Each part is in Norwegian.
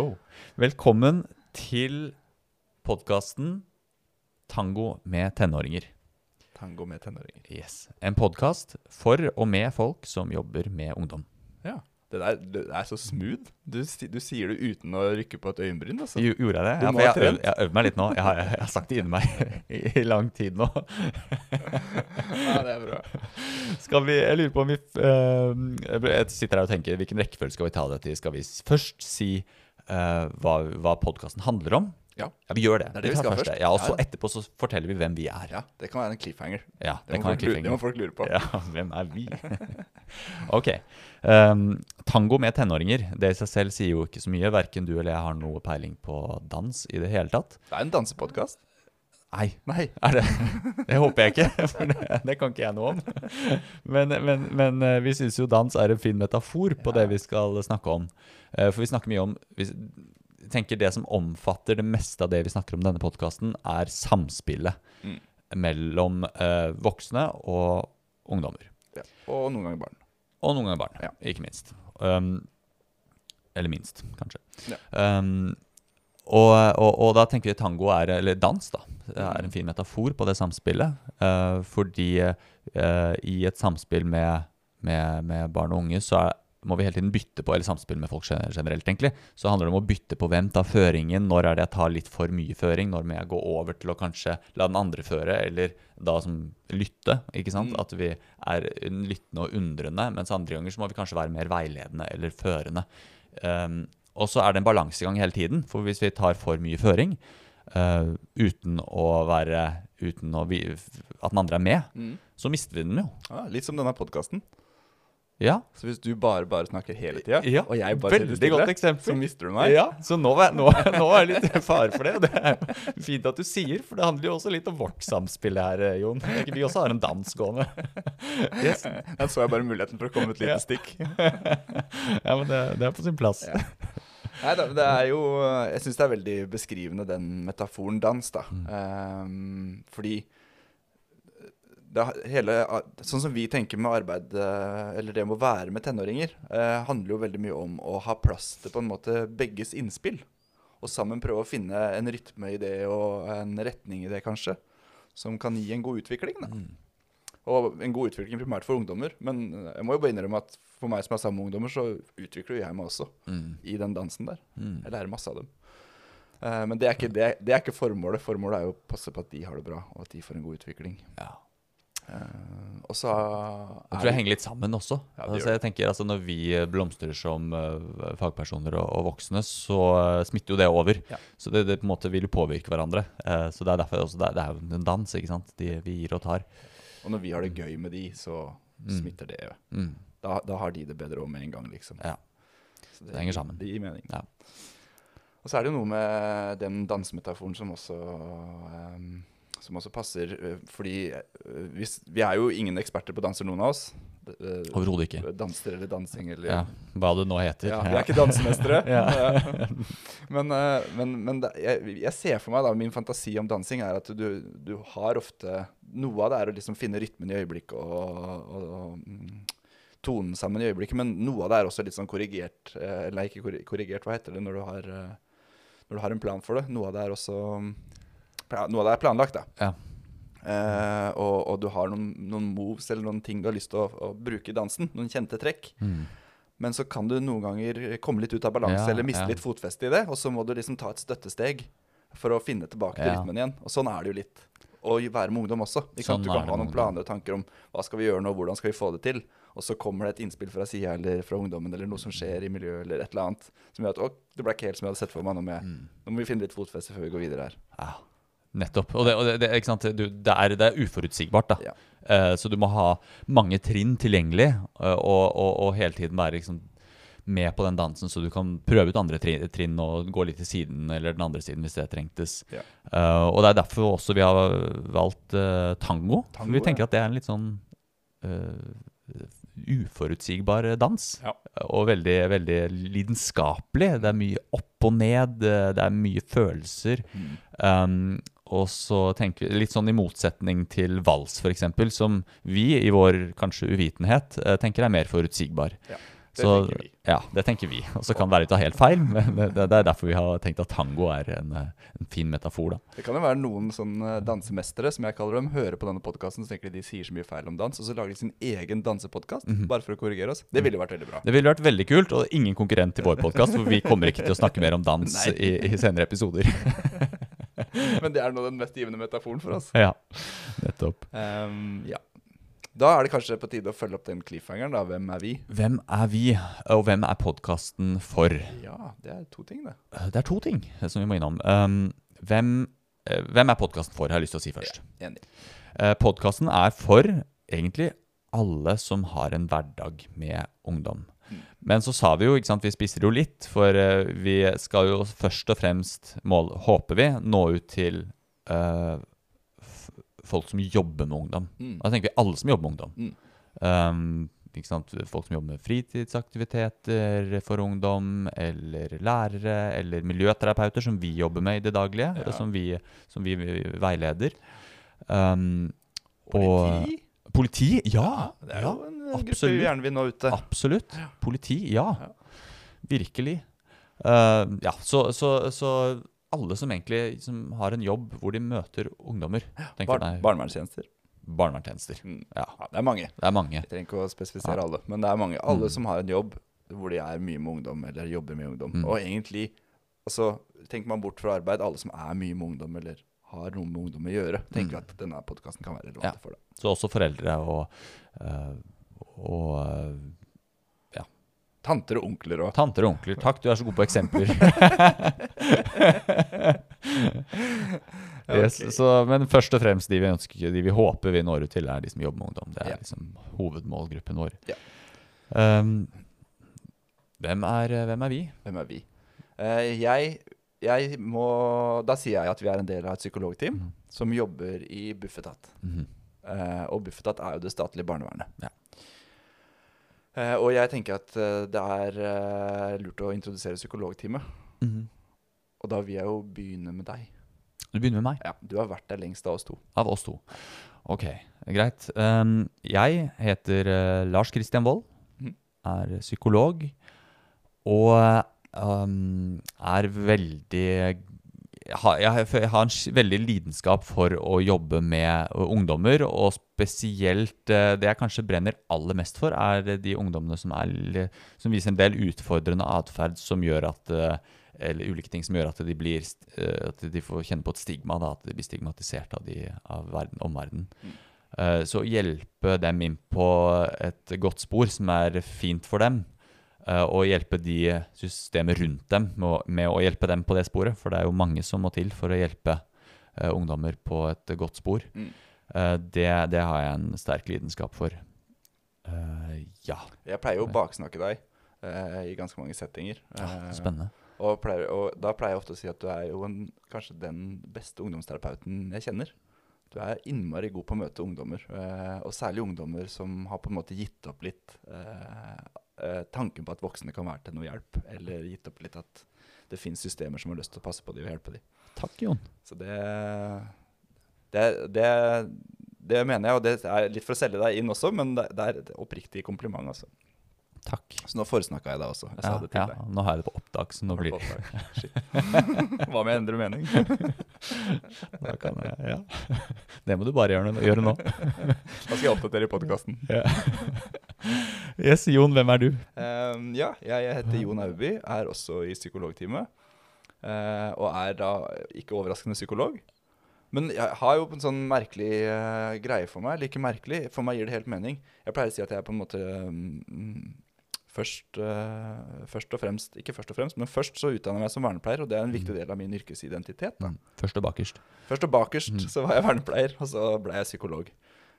Go. Velkommen til podkasten Tango med tenåringer. Tango med tenåringer. Yes. En podkast for og med folk som jobber med ungdom. Ja. Det der det er så smooth. Du, du sier det uten å rykke på et øyenbryn. Altså. Gjorde jeg det? Ja, jeg øvd, jeg meg litt nå. Jeg har, jeg har sagt det inni meg i, i lang tid nå. Ja, det er bra. Skal vi, Jeg lurer på om vi uh, Jeg sitter her og tenker hvilken rekkefølge skal vi ta det til? Skal vi først si eh, hva, hva podkasten handler om? Ja. vi gjør det. Det er det vi skal først. Ja, Og så Ja, ja. etterpå så forteller vi hvem vi er. ja, det kan være en cliffhanger. Ja, Det, det må, folk, cliffhanger. det må folk lure på. Ja, hvem er vi? ok. Um, tango med tenåringer. Det i seg selv sier jo ikke så mye. Verken du eller jeg har noe peiling på dans i det hele tatt. Det er en dansepodkast. Nei, Nei. er det? Det håper jeg ikke, for det, det kan ikke jeg noe om. Men, men, men eh, vi syns jo dans er en fin metafor på det vi skal snakke om. Eh, For vi snakker mye om vi tenker Det som omfatter det meste av det vi snakker om i denne podkasten, er samspillet Mm. mellom eh, voksne og ungdommer. Ja. Og noen ganger barn. Og noen ganger barn, Ja. ikke minst. Um, eller minst, kanskje. Ja. Um, og, og, og da tenker vi tango er, eller dans, da, er en fin metafor på det samspillet. Uh, fordi uh, i et samspill med, med, med barn og unge så er, må vi hele tiden bytte på, eller samspill med folk generelt, egentlig, så handler det om å bytte på hvem tar føringen, når er det jeg tar litt for mye føring, når må jeg gå over til å kanskje la den andre føre, eller da som lytte, ikke sant? Mm. At vi er lyttende og undrende, mens andre ganger så må vi kanskje være mer veiledende eller førende. Um, og så er det en balansegang hele tiden, for hvis vi tar for mye føring, uh, uten å være, uten å vi, at den andre er med, Mm. så mister vi den jo. Ja, litt som denne podkasten. Ja, Så hvis du bare bare snakker hele tida, Ja, og jeg bare veldig stille, godt eksempel. så mister du meg. Ja, så nå er, nå, nå er det litt fare for det. Og det er jo fint at du sier, for det handler jo også litt om vårt samspill her, eh, Jon. Ikke Vi også har en dans gående. Yes. Der så jeg bare muligheten for å komme et lite Ja. stikk. Ja, men det, det er på sin plass. Ja. Nei da, det er jo Jeg syns det er veldig beskrivende, den metaforen dans, da. Mm. Um, fordi det, hele, Sånn som vi tenker med arbeid, eh, eller det med å være med tenåringer, eh, handler jo veldig mye om å ha plass til på en måte begges innspill. Og sammen prøve å finne en rytme i det, og en retning i det, kanskje. Som kan gi en god utvikling. da. Mm. Og en god utvikling primært for ungdommer. Men jeg må jo bare innrømme at for meg som er sammen med ungdommer, så utvikler jo jeg meg også Mm. i den dansen der. Mm. Jeg lærer masse av dem. Uh, men det er, ikke, det, er- det er ikke formålet. Formålet er jo å passe på at de har det bra, og at de får en god utvikling. Ja. Uh, og så Jeg tror jeg henger litt sammen også. Ja, altså, jeg tenker altså, Når vi blomstrer som uh, fagpersoner og, og voksne, så uh, smitter jo det over. Ja. Så det, det på en måte vil påvirke hverandre. Så det er derfor også, det, det er jo en dans, ikke sant. De, vi gir og tar. Og når vi har det gøy med de, så Mm. smitter det. Mm. Da, da har de det bedre òg med en gang, liksom. Ja. Så Det henger sammen. Det gir mening. Ja. Og så er det jo noe med den dansemetaforen som også um, som også passer, eh, fordi eh, hvis, vi er jo ingen eksperter på danser, noen av oss. Eh, Overhodet ikke. Danser eller dansing eller Ja, hva det nå heter. Ja, vi er ikke dansemestere. Ja. men men, men jeg, jeg ser for meg da, min fantasi om dansing er at du, du har ofte Noe av det er å liksom finne rytmen i øyeblikket og, og, og mm, tonen sammen i øyeblikket, men noe av det er også litt sånn korrigert eh, Eller ikke korrigert, hva heter det når du har eh, Når du har en plan for det. Noe av det er også Noe av det er planlagt, da. Ja. Eh, og, og du har noen, noen moves eller noen ting du har lyst til å, å bruke i dansen. Noen kjente trekk. Mm. Men så kan du noen ganger komme litt ut av balanse Ja, eller miste ja. litt fotfeste i det. Og så må du liksom ta et støttesteg for å finne tilbake til rytmen igjen. Og sånn er det jo litt å være med ungdom også. Ikke sant? Sånn du kan ha noen planer og tanker om hva skal vi gjøre nå, hvordan skal vi få det til. Og så kommer det et innspill fra sida eller fra ungdommen eller noe som skjer i miljøet eller et eller annet som gjør at å, det ble ikke helt som jeg hadde sett for meg. Nå må, jeg, Mm. nå må vi finne litt fotfeste før vi går videre her. Ja, nettopp. Og det, og det, det? Du, det, er, det er uforutsigbart, da. Ja. Uh, så du må ha mange trinn tilgjengelig, uh, og, og, og hele tiden være liksom med på den dansen, så du kan prøve ut andre tri- trinn og gå litt til siden eller den andre siden hvis det trengtes. Ja. Uh, og det er derfor også vi har valgt uh, tango. Tango, vi tenker ja. at det er en litt sånn uh, uforutsigbar dans. Ja. Og veldig, veldig lidenskapelig. Det er mye opp og ned, det er mye følelser. Mm. Um, og så tenker vi litt sånn i motsetning til vals, f.eks., som vi i vår kanskje uvitenhet tenker er mer forutsigbar. Ja. Det Så, tenker vi. Ja, det tenker vi. Og så kan det være av helt feil, men det, det er derfor vi har tenkt at tango er en, eh, en fin metafor. da. Det kan jo være noen sånne dansemestere, som jeg kaller dem, hører på denne podkasten og tenker de de sier så mye feil om dans, og så lager de sin egen dansepodkast bare for å korrigere oss. Det ville vært veldig bra. Det ville vært veldig kult, og ingen konkurrent til vår podkast, for vi kommer ikke til å snakke mer om dans i, i senere episoder. Men det er nå den mest givende metaforen for oss. ja, nettopp. Um, ja. Da er det kanskje på tide å følge opp den cliffhangeren, da. Hvem er vi? Hvem er vi, og hvem er podkasten for? Ja, det er to ting, det. Eh, Det er to ting eh, som vi må innom. Um, hvem, eh, hvem er podkasten for, har jeg lyst til å si først. Enig. Uh, podkasten er for egentlig alle som har en hverdag med ungdom. Mm. Men så sa vi jo, ikke sant, vi spisser jo litt, for eh, vi skal jo først og fremst, mål, håper vi, nå ut til eh, f folk som jobber med ungdom. Mm. Da tenker vi alle som jobber med ungdom. Mm. Um? Folk som jobber med fritidsaktiviteter for ungdom, eller lærere, eller miljøterapeuter, som vi jobber med i det daglige, Ja. som vi, som vi veileder. Um, og- Politi? Politi, ja! Det er ja, jo en eh, gruppe vi gjerne vil nå ute. Absolutt. Politi, ja. Ja. Virkelig. Uh, ja, så, så, så alle som egentlig som har en jobb hvor de møter ungdommer, Bar barnevernstjenester. barnevernstjenester. Mm. Ja, Ja, det er mange. det er mange. Jeg trenger ikke å spesifisere Ja. alle, men det er mange. Alle Mm. som har en jobb hvor de er mye med ungdom, eller jobber med ungdom. Mm. Og egentlig, altså, tenker man bort fra arbeid, alle som er mye med ungdom, eller har noe med ungdom å gjøre, tenker Mm. at denne podkasten kan være relevant Ja. for det. Så også foreldre og, uh, og uh, Tanter og onkler òg. tanter og onkler. Takk, du er så god på eksempler. yes, okay. så, men først og fremst de vi ønsker, de vi håper vi når ut til, er de som jobber med ungdom. Det er Ja. liksom hovedmålgruppen vår. Ja. Um, hvem, er, hvem er vi? Hvem er vi? Uh, jeg, jeg må Da sier jeg at vi er en del av et psykologteam mm. som jobber i Bufetat. Mm -hmm. uh, og Bufetat er jo det statlige barnevernet. Ja. Eh, og jeg tenker at eh, det er eh, lurt å introdusere psykologtime. Mm -hmm. Og da vil jeg jo begynne med deg. Du begynner med meg. Ja, Du har vært der lengst av oss to. Av oss to. Ok, greit. Um, jeg heter Lars Christian Wold, Mm. er psykolog, og um, er veldig har, jeg, jeg har en veldig lidenskap for å jobbe med ungdommer, og spesielt det jeg kanskje brenner aller mest for, er de ungdommene som, er, som viser en del utfordrende atferd som gjør at eller ulike ting som gjør at de, blir, at de får kjenne på et stigma, da, at de blir stigmatisert av, de, av verden, omverdenen. Mm. Så hjelpe dem inn på et godt spor som er fint for dem, og hjelpe de systemet rundt dem med å, hjelpe dem på det sporet. For det er jo mange som må til for å hjelpe eh, ungdommer på et godt spor. Mm. Eh, det, det har jeg en sterk lidenskap for. Eh, ja. Jeg pleier jo å baksnakke deg eh, i ganske mange settinger. Ja, Spennende. og, pleier, og da pleier jeg ofte å si at du er jo en, kanskje den beste ungdomsterapeuten jeg kjenner. Du er innmari god på å møte ungdommer, eh, og særlig ungdommer som har på en måte gitt opp litt eh, eh, tanken på at voksne kan være til noe hjelp, eller gitt opp litt at det fins systemer som har lyst til å passe på dem og hjelpe dem. Takk, Jon. Så det, det, det, det mener jeg, og det er litt for å selge deg inn også, men det, er et oppriktig kompliment. Altså. Takk. Så nå foresnakka jeg deg også. Jeg Ja, ja, deg. nå har jeg det på opptak, så nå blir det. Hva med å endre mening? da kan jeg, ja. Det må du bare gjøre, gjøre nå. Da skal jeg oppdatere i podkasten. Ja. Yes, Jon, hvem er du? Um, ja, jeg heter Jon Auby, er også i psykologteamet. Uh, og er da ikke overraskende psykolog. Men jeg har jo en sånn merkelig uh, greie for meg. Eller ikke merkelig, for meg gir det helt mening. Jeg pleier å si at jeg er på en måte mm, først, uh, først og fremst Ikke først og fremst, men først så utdanner jeg meg som vernepleier, og det er en viktig del av min yrkesidentitet. da. Først og bakerst. Først og bakerst Mm. så var jeg vernepleier, og så ble jeg psykolog.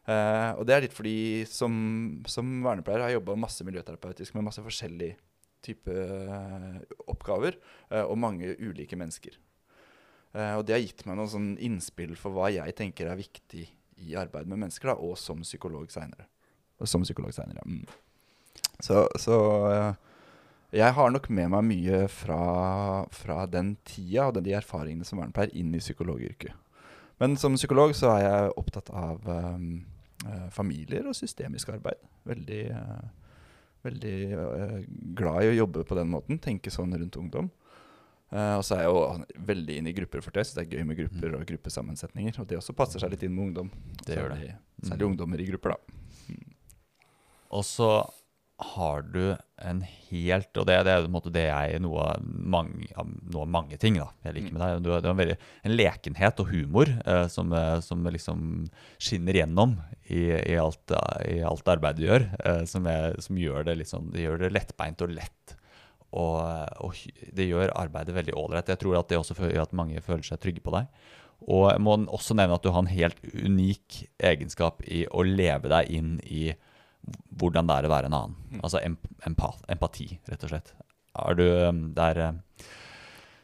Uh, og det er litt fordi som, som vernepleier har jeg jobba masse miljøterapeutisk med masse forskjellige type eh, oppgaver, uh, og mange ulike mennesker. Og det har gitt meg noen sånn innspill for hva jeg tenker er viktig i arbeid med mennesker, da, og som psykolog seinere. Som psykolog senere, ja. Mm. Så, så eh, jeg har nok med meg mye fra, fra den tida og de erfaringene som vernepleier inn i psykologyrket. Men som psykolog så er jeg opptatt av um, familier og systemisk arbeid. Veldig, uh, Veldig uh, glad i å jobbe på den måten. Tenke sånn rundt ungdom. Uh, og så er jeg jo veldig inne i grupper for det. Så det er gøy med grupper og gruppesammensetninger. Og det også passer seg litt inn med ungdom. Det gjør Særlig, det. særlig ungdommer i grupper, da. Og så har du en helt Og det, det er på en måte det jeg Noe av mange, noe mange ting da jeg liker med deg. Du, har- du en, veldig, en lekenhet og humor eh, som, eh, som liksom skinner gjennom i, i, alt, i alt arbeidet du gjør. Eh, som, er, som gjør det liksom Det gjør det lettbeint og lett. Og, og det gjør arbeidet veldig ålreit. Jeg tror at det også gjør at mange føler seg trygge på deg. Og jeg må også nevne at du har en helt unik egenskap i å leve deg inn i hvordan det er å være en annen. Altså emp empa empati, rett og slett. Er du um, der uh,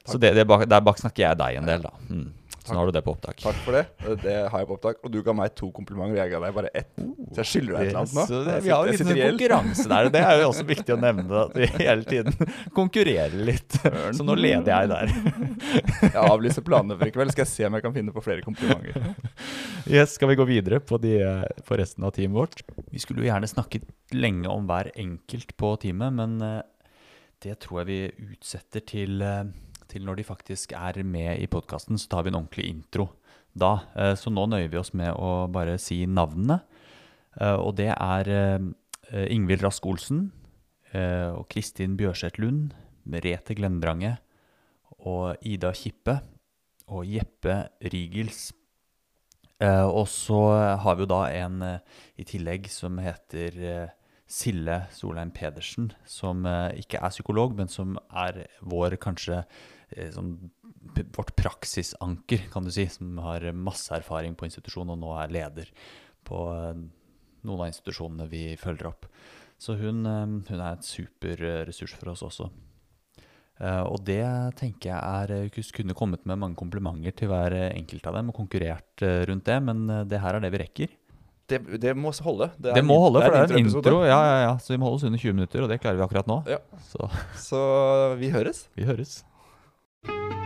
Så det, det der bak snakker jeg deg en del, da. Mm. Så nå har du det på opptak. Takk for det. Det har jeg på opptak. Og du ga meg to komplimenter, og jeg ga deg bare ett. Så jeg skylder deg et eller annet nå. Så det, vi har jo litt konkurranse der, det er jo også viktig å nevne. At vi hele tiden konkurrerer litt. Så nå leder jeg der. Jeg avlyser planene for i kveld. Skal jeg se om jeg kan finne på flere komplimenter. Yes, skal vi gå videre på, de, på resten av teamet vårt? Vi skulle jo gjerne snakket lenge om hver enkelt på teamet, men eh, det tror jeg vi utsetter til, eh, til når de faktisk er med i podkasten. Så tar vi en ordentlig intro da. Eh, Så nå nøyer vi oss med å bare si navnene. Eh, Og det er eh, Ingvild Rask Olsen og Kristin Bjørseth Lund, Merete Glendrange og Ida Kippe og Jeppe Rigels. Og så har vi jo da en i tillegg som heter Sille Solheim Pedersen, som ikke er psykolog, men som er vår kanskje sånn, vårt praksisanker, kan du si, som har masse erfaring på institusjon og nå er leder på eh, noen av institusjonene vi følger opp. Så hun, eh, hun er et super eh, ressurs for oss også. Og det tenker jeg er eh, kunne kommet med mange komplimenter til hver enkelt av dem og konkurrert rundt det, men det her er det vi rekker. Det, det må holde. er Det må holde, for det er en intro. Ja, ja, ja. Så vi må holde oss under 20 minutter, og det klarer vi akkurat nå. Ja. Så Så vi høres. vi høres. Thank you.